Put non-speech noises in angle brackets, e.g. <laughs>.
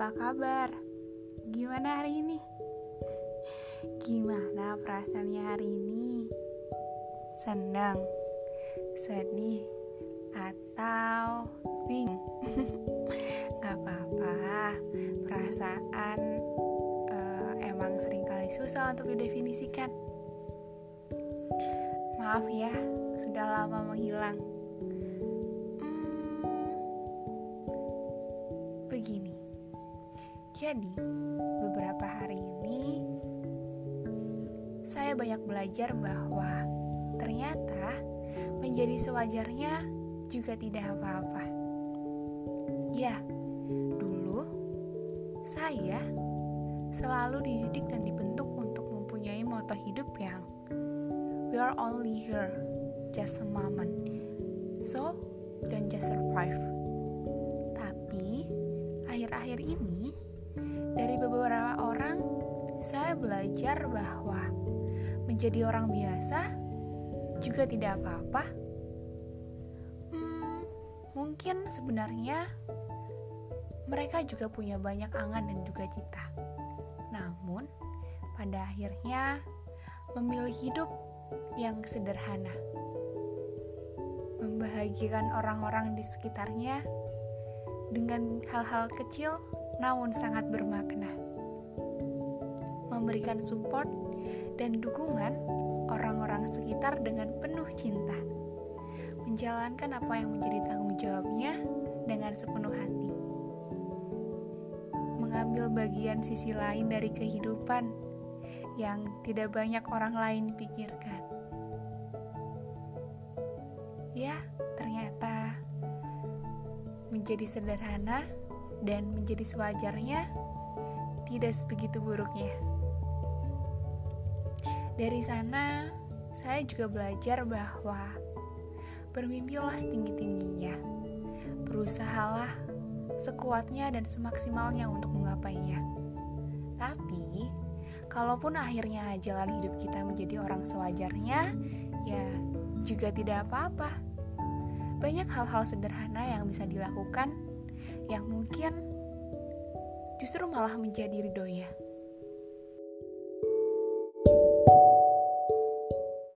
apa kabar? Gimana hari ini? <laughs> Gimana perasaannya hari ini? Senang, sedih, atau bingung? <laughs> Gak apa-apa, perasaan uh, emang sering kali susah untuk didefinisikan. Maaf ya, sudah lama menghilang. Begini, jadi beberapa hari ini saya banyak belajar bahwa ternyata menjadi sewajarnya juga tidak apa-apa. Ya, dulu saya selalu dididik dan dibentuk untuk mempunyai moto hidup yang we are only here just a moment. So, don't just survive. Akhir-akhir ini dari beberapa orang saya belajar bahwa menjadi orang biasa juga tidak apa-apa. Hmm, mungkin sebenarnya mereka juga punya banyak angan dan juga cita. Namun, pada akhirnya memilih hidup yang sederhana, membahagiakan orang-orang di sekitarnya dengan hal-hal kecil namun sangat bermakna, memberikan support dan dukungan orang-orang sekitar dengan penuh cinta, menjalankan apa yang menjadi tanggung jawabnya dengan sepenuh hati, mengambil bagian sisi lain dari kehidupan yang tidak banyak orang lain pikirkan. Ya, menjadi sederhana dan menjadi sewajarnya tidak sebegitu buruknya. Dari sana, saya juga belajar bahwa bermimpilah setinggi-tingginya. Berusahalah sekuatnya dan semaksimalnya untuk menggapainya. Tapi, kalaupun akhirnya jalan hidup kita menjadi orang sewajarnya, ya juga tidak apa-apa. Banyak hal-hal sederhana yang bisa dilakukan yang mungkin justru malah menjadi ridhonya.